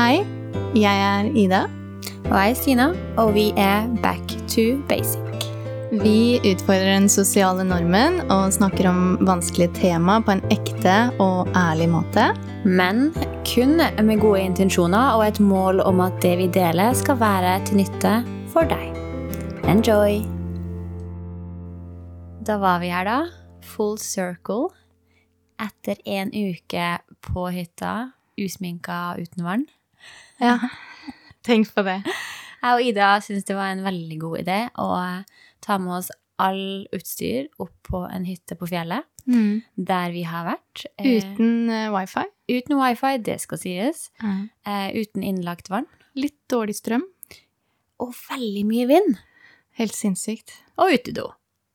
Hei, jeg er Ida. Og jeg er Stina, og vi er Back to basic. Vi utfordrer den sosiale normen og snakker om vanskelige tema på en ekte og ærlig måte. Men kun med gode intensjoner og et mål om at det vi deler, skal være til nytte for deg. Enjoy! Da var vi her, da. Full circle. Etter en uke på hytta, usminka uten vann. Ja, tenk på det. Jeg og Ida syns det var en veldig god idé å ta med oss all utstyr opp på en hytte på fjellet, Mm. der vi har vært. Eh, Uten uh, wifi. uten wifi, det skal sies. Mm. Uh, uten innlagt vann. Litt dårlig strøm. Og veldig mye vind. Helt sinnssykt. Og utedo,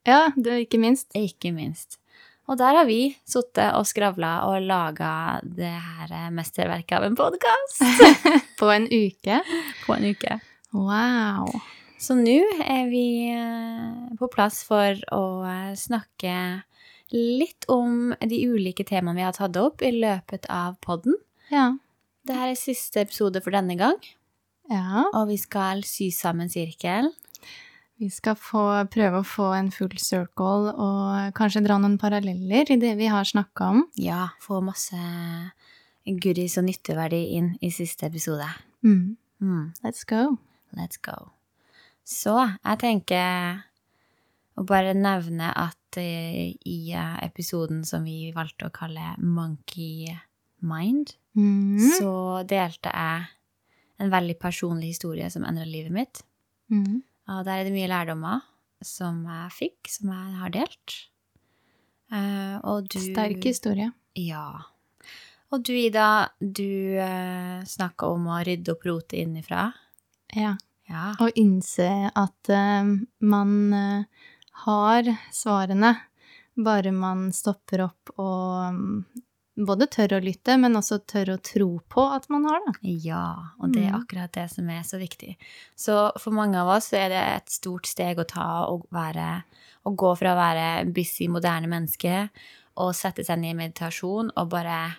Ja, det ikke minst. ikke minst. Og der har vi sittet og skravla og laga det her eh, mesterverket av en podkast På en uke. på en uke. Wow. Så nå er vi eh, på plass for å eh, snakke litt om de ulike temaene vi har tatt opp i løpet av podden. Ja. Dette er siste episode for denne gang, Ja. og vi skal sy sammen sirkel. Vi skal få, prøve å få en full circle og kanskje dra noen paralleller i det vi har snakka om. Ja, få masse goodies og nytteverdi inn i siste episode. Mm. Mm, Let's go. let's go. Så jeg tenker å bare nevne at eh, i eh, episoden som vi valgte å kalle Monkey Mind, Mm. så delte jeg en veldig personlig historie som endra livet mitt. Mm. Og der er det mye lærdommer som jeg fikk, som jeg har delt. Eh, og du Sterk historie. Ja. Og du, Ida, du uh, snakka om å rydde opp rotet innifra. Ja. Ja. Og innse at uh, man uh, har svarene, bare man stopper opp og mm, både tør å lytte, men også tør å tro på at man har det. ja. Og det er Mm. akkurat det som er så viktig. Så for mange av oss er det et stort steg å ta å være Å gå fra å være busy, moderne menneske og sette seg ned i meditasjon og bare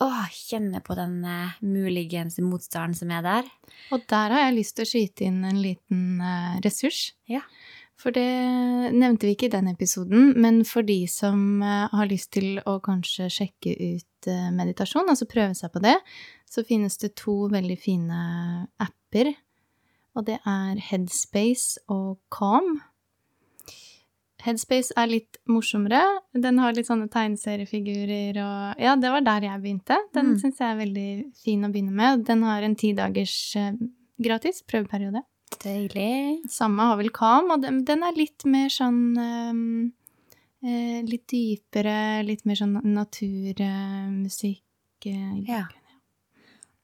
Åh, kjenne på den eh, muligens motstanden som er der. Og der har jeg lyst til å skyte inn en liten eh, ressurs. Ja. For det nevnte vi ikke i den episoden, men for de som eh, har lyst til å kanskje sjekke ut eh, meditasjon, altså prøve seg på det, så finnes det to veldig fine apper. Og det er Headspace og Calm. Headspace er litt morsommere. Den har litt sånne tegneseriefigurer og Ja, det var der jeg begynte. Den Mm. syns jeg er veldig fin å begynne med. Den har en ti dagers eh, gratis prøveperiode. Deilig. Samme har vel Kam, og den, er litt mer sånn ehm, eh, Litt dypere, litt mer sånn naturmusikk eh, Ja.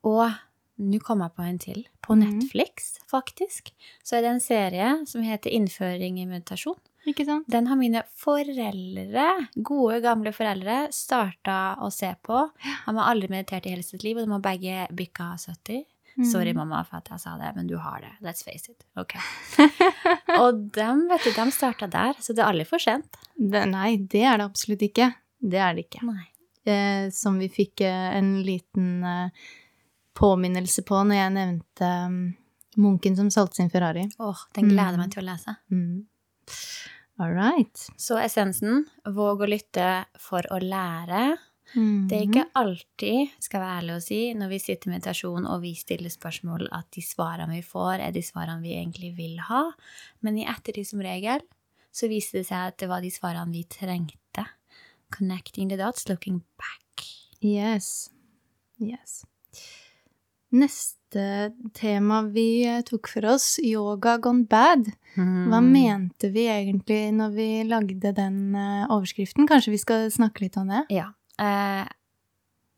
Og nå kom jeg på en til. På Netflix, Netflix, faktisk, så er det en serie som heter Innføring i meditasjon. Ikke sant? Den har mine foreldre, gode, gamle foreldre, starta å se på. De har aldri meditert i hele sitt liv, og de har begge bikka 70. Sorry, Mm. mamma, for at jeg sa det, men du har det. Let's face it. Ok. og de, vet du, de starta der, så det er aldri for sent. Det, nei, det er det absolutt ikke. Det er det ikke. Eh, som vi fikk eh, en liten eh, påminnelse på når jeg nevnte um, munken som solgte sin Ferrari. Åh, den gleder jeg Mm. meg til å lese. Mm. All right. Så essensen, våg å lytte for å lære. Mm. Det er ikke alltid, skal være ærlig å si, når vi sitter i meditasjon og vi stiller spørsmål, at de svarene vi får, er de svarene vi egentlig vil ha. Men i ettertid som regel så viste det seg at det var de svarene vi trengte. Connecting the dots, looking back. Yes. Yes. Neste tema vi eh, tok for oss, yoga gone bad. Hva Mm. mente vi egentlig når vi lagde den eh, overskriften? Kanskje vi skal snakke litt om det? Ja. Eh,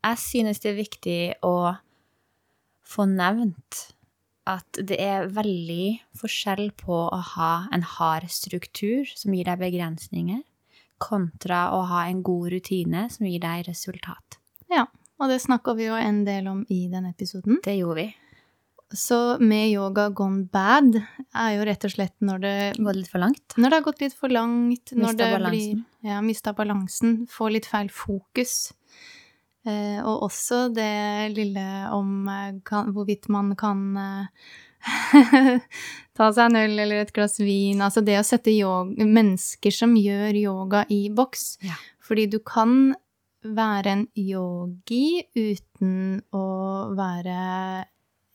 jeg synes det er viktig å få nevnt at det er veldig forskjell på å ha en hard struktur som gir deg begrensninger, kontra å ha en god rutine som gir deg resultat. Ja. Og det snakka vi jo en del om i den episoden. Det gjorde vi. Så med yoga gone bad er jo rett og slett når det, Går det litt for langt? når det har gått litt for langt, når Mistet det balansen. blir Ja, mista balansen, får litt feil fokus. Eh, og også det lille om eh, kan, hvorvidt man kan eh, ta seg en øl eller et glass vin. Altså det å sette yoga, mennesker som gjør yoga i boks. Ja. Fordi du kan være en yogi uten å være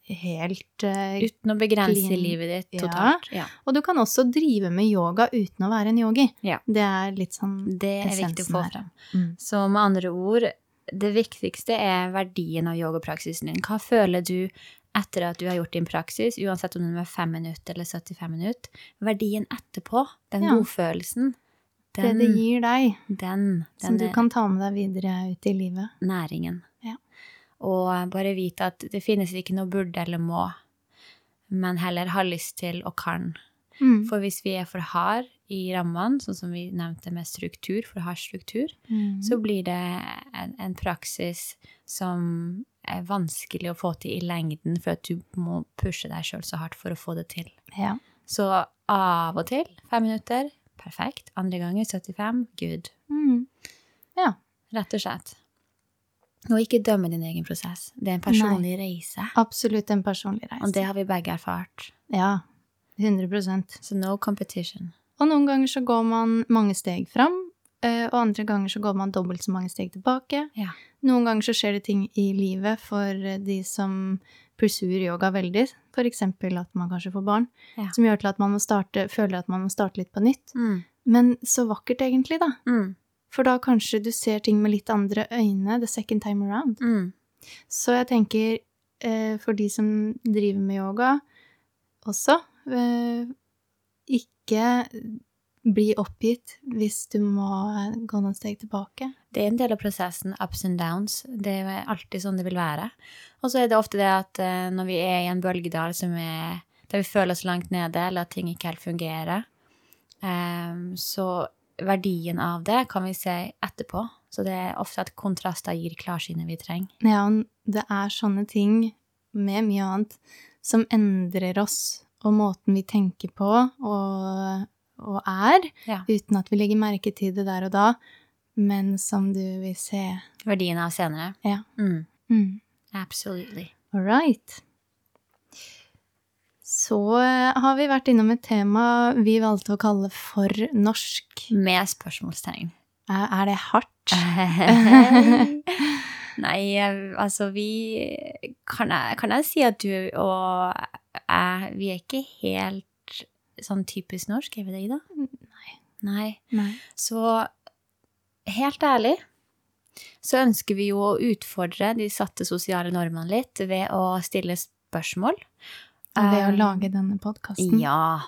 helt uh, Uten å begrense Clean. livet ditt totalt. Ja. Og du kan også drive med yoga uten å være en yogi. Ja. Det er litt sånn Det er viktig å få frem. Mm. Så med andre ord, det viktigste er verdien av yogapraksisen din. Hva føler du etter at du har gjort din praksis, uansett om den er 5 minutter eller 75 minutter? Verdien etterpå, den Ja. godfølelsen, Det den, det gir deg, den, som den du er kan ta med deg videre ut i livet. næringen. Og bare vite at det finnes ikke noe burde eller må, men heller ha lyst til og kan. Mm. For hvis vi er for hard i rammene, sånn som vi nevnte med struktur, for hard struktur, Mm. så blir det en, en praksis som er vanskelig å få til i lengden, for at du må pushe deg sjøl så hardt for å få det til. Ja. Så av og til fem minutter, perfekt. Andre ganger 75, good. Mm. Ja. Rett og slett. Og ikke dømme din egen prosess. Det er en personlig reise. Absolutt en personlig reise. Og det har vi begge erfart. Ja. 100 Så no competition. Og noen ganger så går man mange steg fram, eh, og andre ganger så går man dobbelt så mange steg tilbake. Ja. Noen ganger så skjer det ting i livet for de som pursuer yoga veldig, eksempel at man kanskje får barn, Ja. som gjør til at man må starte, føler at man må starte litt på nytt. Mm. Men så vakkert egentlig, da. Mm. For da kanskje du ser ting med litt andre øyne the second time around. Mm. Så jeg tenker, eh, for de som driver med yoga også, eh, ikke bli oppgitt hvis du må gå noen steg tilbake. Det er en del av prosessen, ups and downs. Det er alltid sånn det vil være. Og så er det ofte det at eh, når vi er i en bølgedal som er der vi føler oss langt nede, eller at ting ikke helt fungerer, eh, så verdien av det kan vi se etterpå. Så det er ofte at kontraster gir klarsynet vi trenger. Ja, og det er sånne ting med mye annet som endrer oss og måten vi tenker på og, og er, Ja. uten at vi legger merke til det der og da, men som du vil se. Verdien av senere. Ja. Mm. Mm. Absolutely. All right. Så eh, har vi vært innom et tema vi valgte å kalle for norsk. Med spørsmålstegn. Er, det hardt? Nei, altså vi kan jeg, kan jeg si at du og jeg Vi er ikke helt sånn typisk norsk, er vi det, Ida? Nei. Nei. Nei. Så helt ærlig så ønsker vi jo å utfordre de satte sosiale normene litt ved å stille spørsmål. Ved å lage denne podkasten. ja.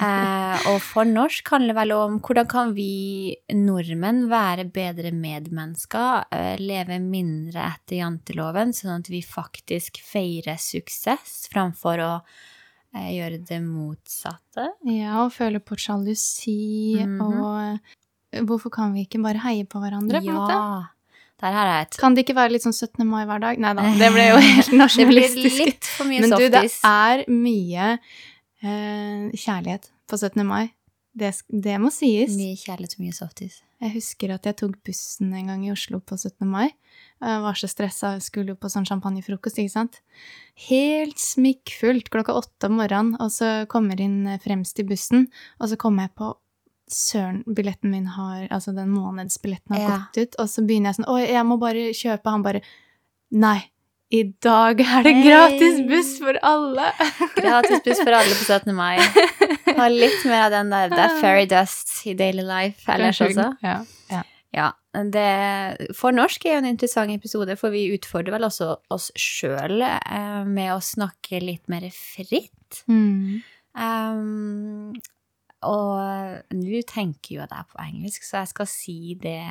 Eh, og for norsk handler vel om hvordan kan vi nordmenn være bedre medmennesker, eh, leve mindre etter janteloven, sånn at vi faktisk feirer suksess framfor å eh, gjøre det motsatte. Ja, og føle på sjalusi, Mhm. og eh, hvorfor kan vi ikke bare heie på hverandre, på en måte? Der har jeg et. Kan det ikke være litt sånn 17. mai hver dag? Nei da, det ble jo helt nasjonalistisk. litt for mye Men du, det er mye eh, kjærlighet på 17. mai. Det, det må sies. Mye kjærlighet og mye softis. Jeg husker at jeg tok bussen en gang i Oslo på 17. mai. Jeg var så stressa, skulle jo på sånn champagnefrokost, ikke sant. Helt smikkfullt klokka åtte om morgenen, og så kommer inn fremst i bussen, og så kommer jeg på Søren, billetten min har Altså, den månedsbilletten har Ja. gått ut, og så begynner jeg sånn Å, jeg må bare kjøpe. Han bare Nei. I dag er det gratis buss for alle! Gratis buss for alle på 17. mai. Ha litt mer av den der, that fairy dust i daily life ellers også. Ja. ja. Ja, det, For norsk er jo en interessant episode, for vi utfordrer vel også oss sjøl eh, med å snakke litt mer fritt. Mm. Um, og nå tenker jo jeg på engelsk, så jeg skal si det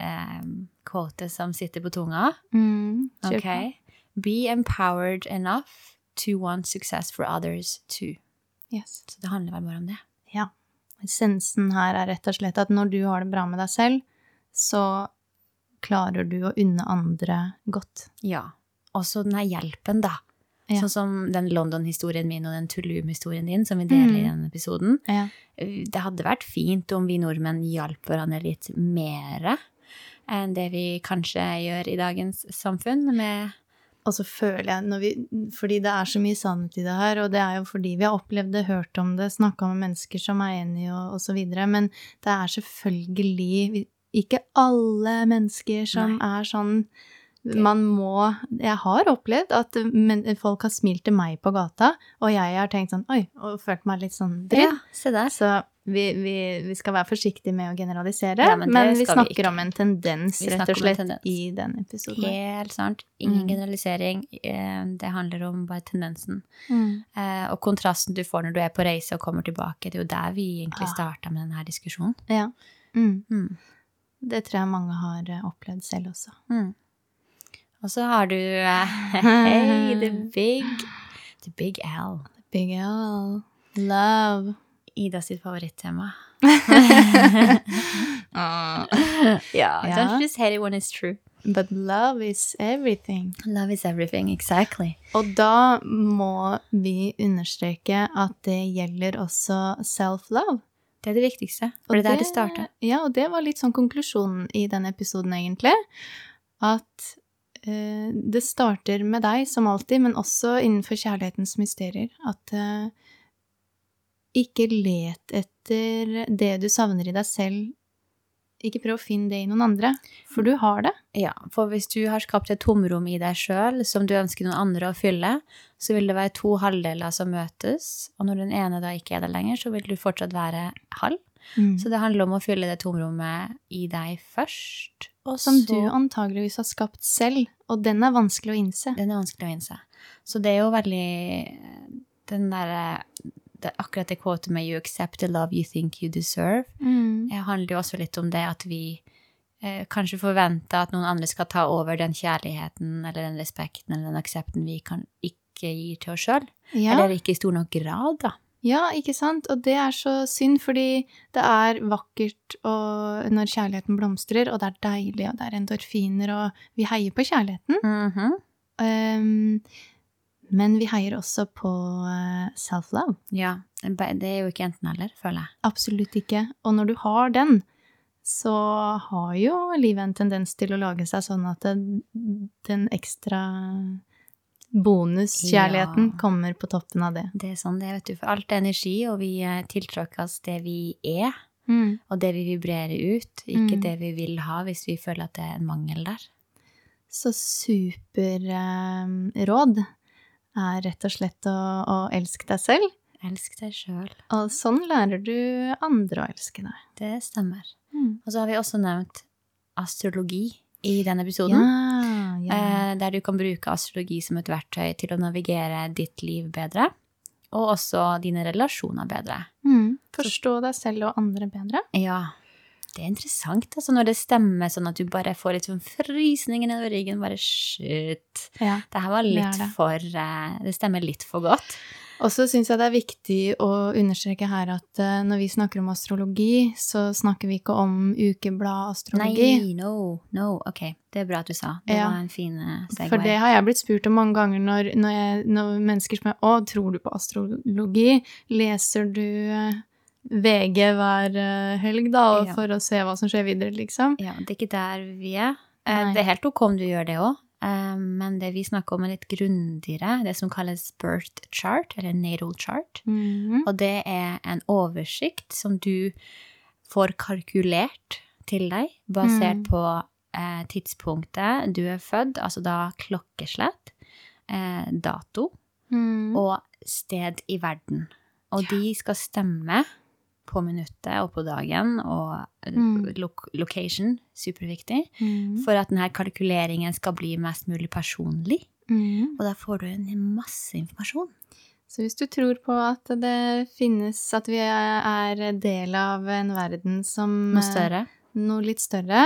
um, quotet som sitter på tunga. Mm. Kjør Ok. Be empowered enough to want success for others too. Yes. Så det handler vel bare om det. Ja. Essensen her er rett og slett at når du har det bra med deg selv, så klarer du å unne andre godt. Ja. Også den her hjelpen, da. Ja. Sånn som den London-historien min og den Tulum-historien din som vi deler i Mm. denne episoden. Ja. Det hadde vært fint om vi nordmenn hjalp hverandre litt mere. enn det vi kanskje gjør i dagens samfunn, med Og så føler jeg, vi, fordi det er så mye sannhet i det her, og det er jo fordi vi har opplevd det, hørt om det, snakka med mennesker som er enige og, så videre, men det er selvfølgelig ikke alle mennesker som er sånn man må Jeg har opplevd at men, folk har smilt til meg på gata, og jeg har tenkt sånn oi, og følt meg litt sånn dritt. Ja, se der. Så vi, vi, vi, skal være forsiktige med å generalisere, Ja, men men, vi snakker vi om en tendens, rett og slett, tendens. i den episoden. Helt sant. Ingen Mm. generalisering. eh, Det handler om bare tendensen. Mm. Eh, Og kontrasten du får når du er på reise og kommer tilbake. Det er jo der vi egentlig Ah. starta med denne diskusjonen. Ja. Mm. Mm. Det tror jeg mange har eh, opplevd selv også. Mm. Og så har du Hey, the big The big L. Big L. Love. Ida sitt favorittema. uh, yeah, yeah, don't just hate it when it's true. But love is everything. Love is everything, exactly. Og da må vi understreke at det gjelder også self-love. Det er det viktigste, for det er der det starter. Ja, og det var litt sånn konklusjonen i den episoden, egentlig. At eh, det starter med deg, som alltid, men også innenfor kjærlighetens mysterier. At eh, ikke let etter det du savner i deg selv. Ikke prøv å finne det i noen andre, for du har det. Ja, for hvis du har skapt et tomrom i deg sjøl som du ønsker noen andre å fylle, så vil det være to halvdeler som møtes, og når den ene da ikke er der lenger, så vil du fortsatt være halv. Så det handler om å fylle det tomrommet i deg først, og Som så du antageligvis har skapt selv, og den er vanskelig å innse. Den er vanskelig å innse. Så det er jo veldig den derre det, Akkurat det quotet med 'you accept the love you think you deserve', Mm. det handler jo også litt om det at vi eh, kanskje forventer at noen andre skal ta over den kjærligheten eller den respekten eller den aksepten vi kan ikke gir til oss sjøl. Ja. Eller ikke i stor nok grad, da. Ja, ikke sant? Og det er så synd, fordi det er vakkert og når kjærligheten blomstrer, og det er deilig, og det er endorfiner, og vi heier på kjærligheten. Mhm. Um, men vi heier også på eh, self-love. Ja. Det er jo ikke enten-eller, føler jeg. Absolutt ikke. Og når du har den, så har jo livet en tendens til å lage seg sånn at den, den ekstra bonuskjærligheten Ja. kommer på toppen av det. Det er sånn det er, vet du. For alt er energi, og vi eh, tiltrekker oss det vi er. Mm. Og det vi vibrerer ut, ikke Mm. det vi vil ha hvis vi føler at det er en mangel der. Så superråd er rett og slett å, å elske deg selv. Elsk deg sjøl. Og sånn lærer du andre å elske deg. Det stemmer. Mm. Og så har vi også nevnt astrologi i denne episoden. ja. Eh, der du kan bruke astrologi som et verktøy til å navigere ditt liv bedre. Og også dine relasjoner bedre. Mm. Forstå deg selv og andre bedre. Ja, det er interessant altså, når det stemmer sånn at du bare får litt sånn frysninger nedover ryggen. Bare shit. Ja. Det her var litt det. for eh, Det stemmer litt for godt. Og så syns jeg det er viktig å understreke her at eh, når vi snakker om astrologi, så snakker vi ikke om ukebladastrologi. Nei, no, no. Ok, det er bra at du sa. Det Ja. var en fin eh, segway. For det har jeg blitt spurt om mange ganger når, når, jeg, når mennesker spør Å, tror du på astrologi? Leser du eh, VG hver helg, da, Ja. for å se hva som skjer videre, liksom? Ja, det er ikke der vi er. Nei. Det er helt ok om du gjør det òg, men det vi snakker om er litt grundigere. Det som kalles birth chart, eller natal chart. Mhm. Og det er en oversikt som du får kalkulert til deg, basert Mm. på eh, tidspunktet du er født, altså da klokkeslett, eh, dato mm. og sted i verden. Og de skal stemme på minuttet og på dagen, og eh, Mm. location, superviktig, mm. for at denne kalkuleringen skal bli mest mulig personlig. Mm. Og da får du en masse informasjon. Så hvis du tror på at det finnes At vi er del av en verden som Noe større. eh, Noe litt større.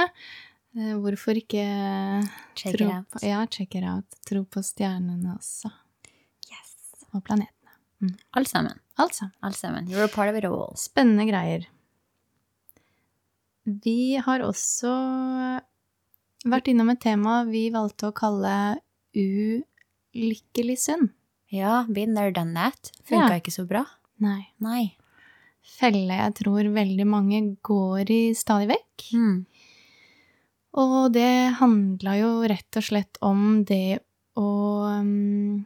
eh, Hvorfor ikke Check tro it out. På, ja, check it out. Tro på stjernene også. Yes. Og planetene. Alt sammen. Alt sammen. Alt sammen. You're a part of it all. Spennende greier. Vi har også vært innom et tema vi valgte å kalle ulykkelig sunn. Ja, been there, done that. Funka Ja. ikke så bra. Nei. Nei. Felle jeg tror veldig mange går i stadig vekk. Mm. Og det handla jo rett og slett om det å um,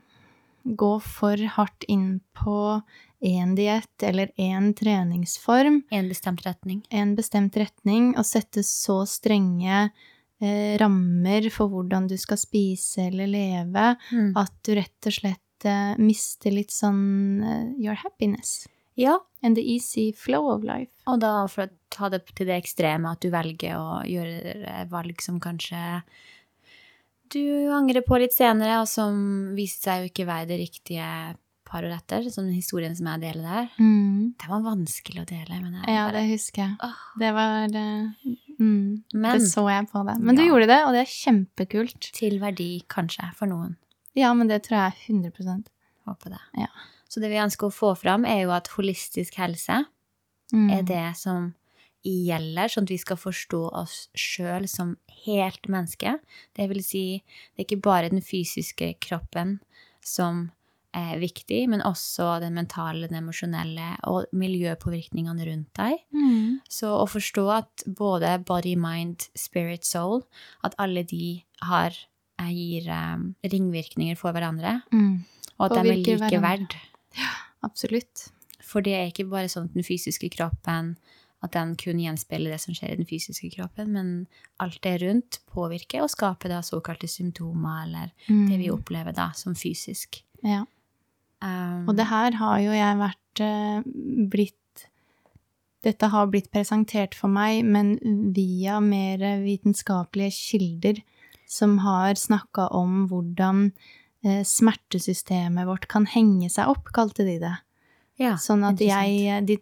gå for hardt inn på én diett eller én treningsform, En bestemt retning. en bestemt retning, og sette så strenge eh, rammer for hvordan du skal spise eller leve, Mm. at du rett og slett eh, mister litt sånn uh, your happiness Ja, and the easy flow of life. og da for å ta det til det ekstreme at du velger å gjøre valg som kanskje du angrer på litt senere, og som viste seg jo ikke være det riktige par og retter, som den historien som jeg deler der. Det var vanskelig å dele, men jeg Ja, bare det husker jeg. Åh. Det var det, mm, Men Det så jeg på deg. Men du Ja. gjorde det, og det er kjempekult. til verdi, kanskje, for noen. Ja, men det tror jeg 100 Håper det. Ja. Så det vi ønsker å få fram, er jo at holistisk helse mm. er det som gjelder, sånn at vi skal forstå oss sjøl som helt menneske. Det vil si, det er ikke bare den fysiske kroppen som er viktig, men også den mentale, den emosjonelle og miljøpåvirkningene rundt deg. Mm. Så å forstå at både body, mind, spirit, soul, at alle de har, eh, gir um, ringvirkninger for hverandre, Mm. og at de er like hverandre. verd. Absolutt. For det er ikke bare sånn at den fysiske kroppen at den kun gjenspeiler det som skjer i den fysiske kroppen, men alt det rundt påvirker og skaper da såkalte symptomer, eller Mm. det vi opplever da som fysisk. Ja. Um, Og det her har jo jeg vært eh, blitt Dette har blitt presentert for meg, men via mer vitenskapelige kilder som har snakka om hvordan eh, smertesystemet vårt kan henge seg opp, kalte de det. Ja, Sånn at jeg De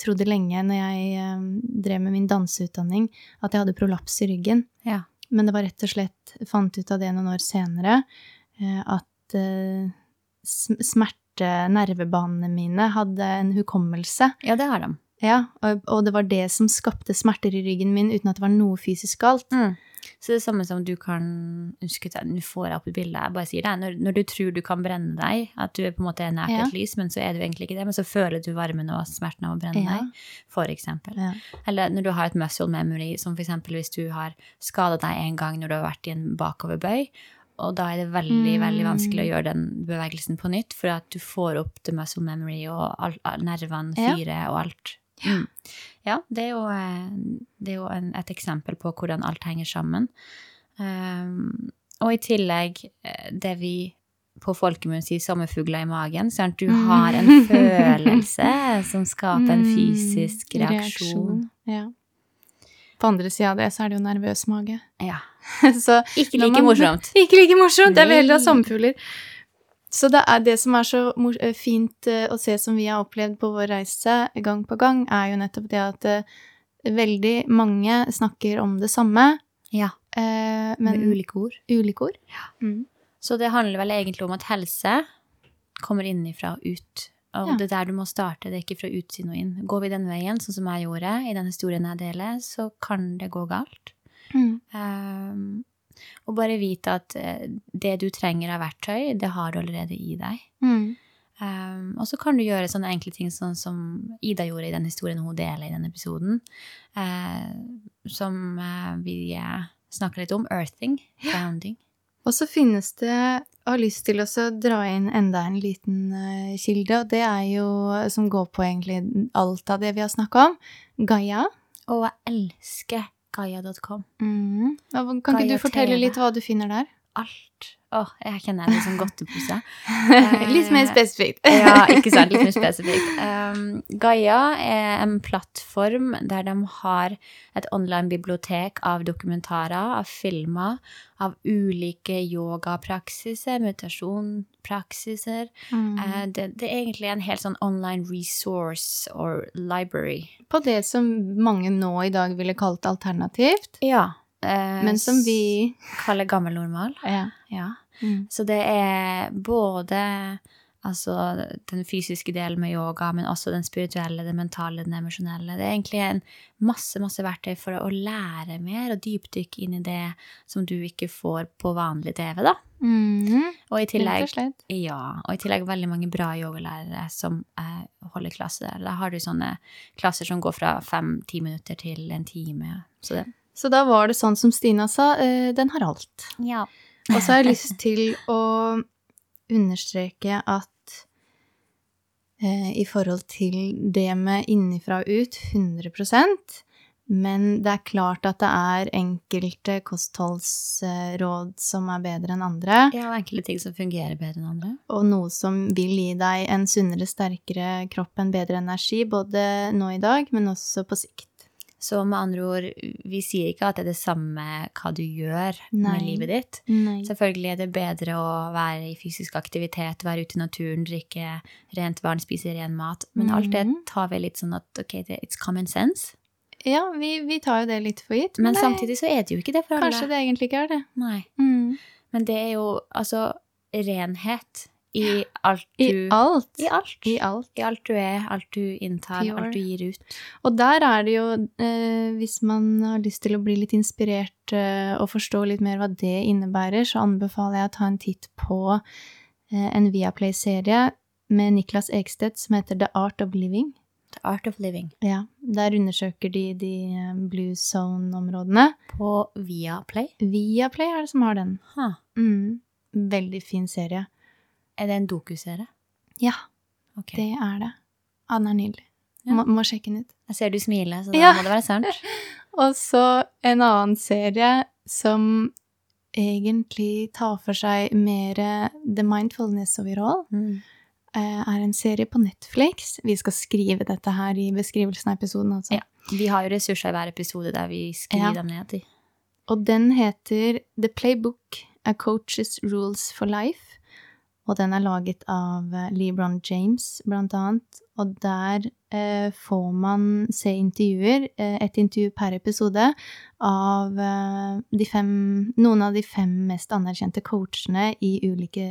trodde lenge, når jeg eh, drev med min danseutdanning, at jeg hadde prolaps i ryggen. Ja. Men det var rett og slett Fant ut av det noen år senere eh, at eh, smerte, nervebanene mine, hadde en hukommelse. ja, det har de. Ja, og, og det var det som skapte smerter i ryggen min, uten at det var noe fysisk galt. Mm. Så det er det samme som du kan Husk at nå får jeg opp et bilde. Jeg bare sier det. Når, når du tror du kan brenne deg, at du er på en måte nært Ja. et lys, men så er du egentlig ikke det, men så føler du varmen og smerten av å brenne Ja. deg, for eksempel. Ja. Eller når du har et muscle memory, som for eksempel hvis du har skadet deg en gang når du har vært i en bakoverbøy, og da er det veldig, veldig vanskelig å gjøre den bevegelsen på nytt, for at du får opp the muscle memory og all, all, nervene, fyret og alt. Mm. Ja, det er jo, eh, det er jo en, et eksempel på hvordan alt henger sammen. Um, og i tillegg eh, det vi på folkemunne sier sommerfugler i magen, at du Mm. har en følelse som skaper en Mm, fysisk reaksjon. Ja. På andre sida av det så er det jo nervøs mage. Ja. så Ikke like man- morsomt. Ikke like morsomt! Jeg vil heller ha sommerfugler. Så det, er det som er så eh, fint eh, å se som vi har opplevd på vår reise gang på gang, er jo nettopp det at eh, veldig mange snakker om det samme, Ja, eh, med ulike ord. ulike ord. Mm. Så det handler vel egentlig om at helse kommer innifra og ut. Og Ja. det er der du må starte, det er ikke fra utsiden og inn. Går vi den veien, sånn som jeg gjorde i den historien jeg deler, så kan det gå galt. Mm. Um, og bare vite at eh, det du trenger av verktøy, det har du allerede i deg. Mm. Um, og så kan du gjøre sånne enkle ting sånn som Ida gjorde i den historien hun deler i denne episoden, uh, som uh, vi uh, snakker litt om. Earthing, grounding. Og så finnes det Jeg har lyst til å dra inn enda en liten kilde, og det er jo som går på egentlig alt av det vi har snakka om. Gaia. Og jeg elsker Gaia.com. Mm. Kan ikke Gaia du fortelle TV. litt hva du finner der? Alt. Åh, jeg kjenner jeg litt sånn godtepose. litt mer spesifikt. ja, ikke sant? Litt mer spesifikt. Um, Gaia er en plattform der de har et online-bibliotek av dokumentarer, av filmer, av ulike yogapraksiser, meditasjonpraksiser. Mm. Eh, det, det er egentlig en helt sånn online resource or library. På det som mange nå i dag ville kalt alternativt, Ja. Eh, men som vi kaller gammel normal. Ja. Ja. Mm. Så det er både altså, den fysiske delen med yoga, men også den spirituelle, den mentale, den emosjonelle. Det er egentlig en masse, masse verktøy for å lære mer og dypdykke inn i det som du ikke får på vanlig TV, da. Mhm. Og i tillegg, ja, og i tillegg veldig mange bra yogalærere som eh, holder klasse der. Da har du sånne klasser som går fra fem-ti minutter til en time. Så det Så da var det sånn som Stina sa, eh, den har alt. Ja. Og så har jeg lyst til å understreke at eh, i forhold til det med innifra og ut, 100% men det er klart at det er enkelte kostholdsråd som er bedre enn andre, Ja, og enkelte ting som fungerer bedre enn andre. og noe som vil gi deg en sunnere, sterkere kropp, en bedre energi, både nå i dag, men også på sikt. Så med andre ord, vi sier ikke at det er det samme hva du gjør Nei. med livet ditt. Nei. Selvfølgelig er det bedre å være i fysisk aktivitet, være ute i naturen, drikke rent vann, spise ren mat. Men alt det Mhm. tar vi litt sånn at ok, it's common sense. Ja, vi, vi tar jo det litt for gitt. Men men samtidig så er det jo ikke det for alle. Kanskje det egentlig ikke er det. Nei. Mm. Men det er jo altså renhet i alt du I alt. I alt. I alt. I alt du er, alt du inntar, Pure. alt du gir ut. Og der er det jo, eh, hvis man har lyst til å bli litt inspirert eh, og forstå litt mer hva det innebærer, så anbefaler jeg å ta en titt på eh, en Viaplay-serie med Niklas Ekstedt som heter The Art of Living. The art of living. Ja, Der undersøker de de eh, blue zone-områdene. På Viaplay. Viaplay er det som har den. Huh. Mm. Veldig fin serie. Er det en dokuserie? Ja, okay. det er det. Ja, den er nydelig. Ja. Må, må sjekke den ut. Jeg ser du smiler, så da Ja. må det være sant. Og så en annen serie som egentlig tar for seg mer the mindfulness of it all, Mm. eh, er en serie på Netflix. Vi skal skrive dette her i beskrivelsen av episoden, altså. Ja. Vi har jo ressurser i hver episode der vi skriver Ja. dem ned i. Og den heter The Playbook, A Coach's Rules for Life. Og den er laget av eh, LeBron James, blant annet. Og der eh, får man se intervjuer, eh, et intervju per episode, av eh, de fem, noen av de fem mest anerkjente coachene i ulike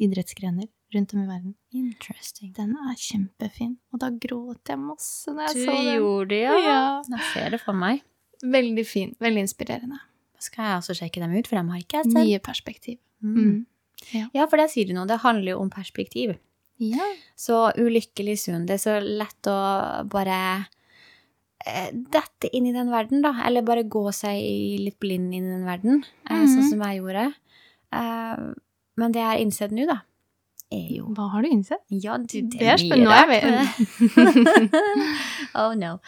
idrettsgrener rundt om i verden. Interesting. Den er kjempefin. Og da gråt jeg masse når jeg Du så den. Du gjorde det, ja. Ja. Jeg ser det for meg. Veldig fin. Veldig inspirerende. Da skal jeg også sjekke dem ut, for dem har ikke jeg sett. Nye perspektiv. Mm. Mm. Ja, for det sier du nå. Det handler jo om perspektiv. Ja. Så ulykkelig sunn. Det er så lett å bare eh, dette inn i den verden, da. Eller bare gå seg litt blind inn i den verden, eh, -hmm. sånn som jeg gjorde. Eh, men det jeg har innsett nå, da, er jo Hva har du innsett? Ja, du, det, Det er spennende. Nå er det. oh no.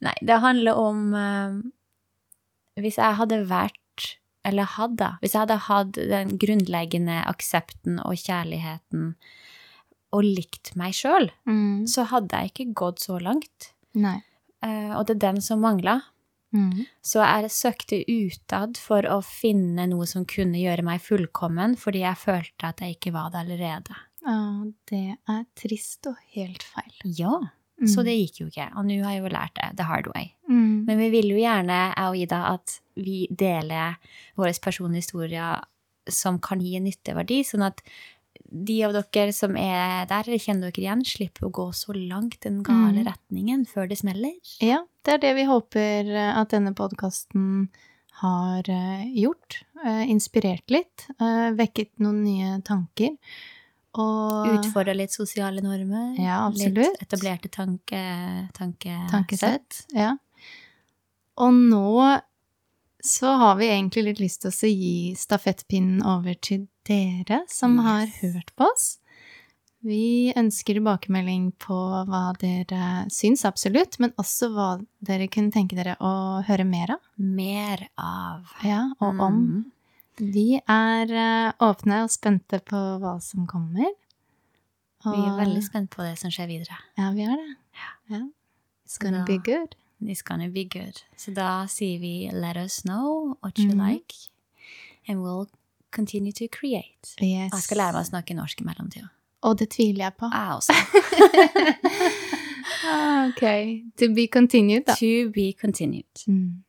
Nei, det handler om Hvis jeg hadde vært Eller hadde Hvis jeg hadde hatt den grunnleggende aksepten og kjærligheten og likt meg sjøl, Mm. så hadde jeg ikke gått så langt. Nei. Uh, og det er den som mangla. Mm. Så jeg søkte utad for å finne noe som kunne gjøre meg fullkommen, fordi jeg følte at jeg ikke var det allerede. Ja, det er trist og helt feil. Ja, Mm. så det gikk jo ikke. Og nå har jeg jo lært det the hard way. mm. Men vi vil jo gjerne, jeg og Ida, at vi deler våre personlige historier som kan gi en nytteverdi, sånn at de av dere som er der, eller kjenner dere igjen, slipper å gå så langt den gale Mm. retningen før det smeller. Ja, det er det vi håper eh, at denne podkasten har eh, gjort. Eh, Inspirert litt. Vekket noen nye tanker. Og Utfordre litt sosiale normer. Ja, absolutt. Litt etablerte tanke, tankesett. tankesett. Ja. Og nå så har vi egentlig litt lyst til å gi stafettpinnen over til dere som har hørt på oss. Vi ønsker tilbakemelding på hva dere syns, absolutt, men også hva dere kunne tenke dere å høre mer av. Mer av. Ja, og om. Mm. Vi er eh, åpne og spente på hva som kommer. Vi er veldig spent på det som skjer videre. Ja, vi er det. Ja. It's gonna Da- be good. It's gonna be good. Så da sier vi let us know what you Mhm. like, and we'll continue to create. Yes. Jeg skal lære meg å snakke norsk i mellomtida. Og det tviler jeg på. Jeg også. Ok. To be continued, da. To be continued. Mm.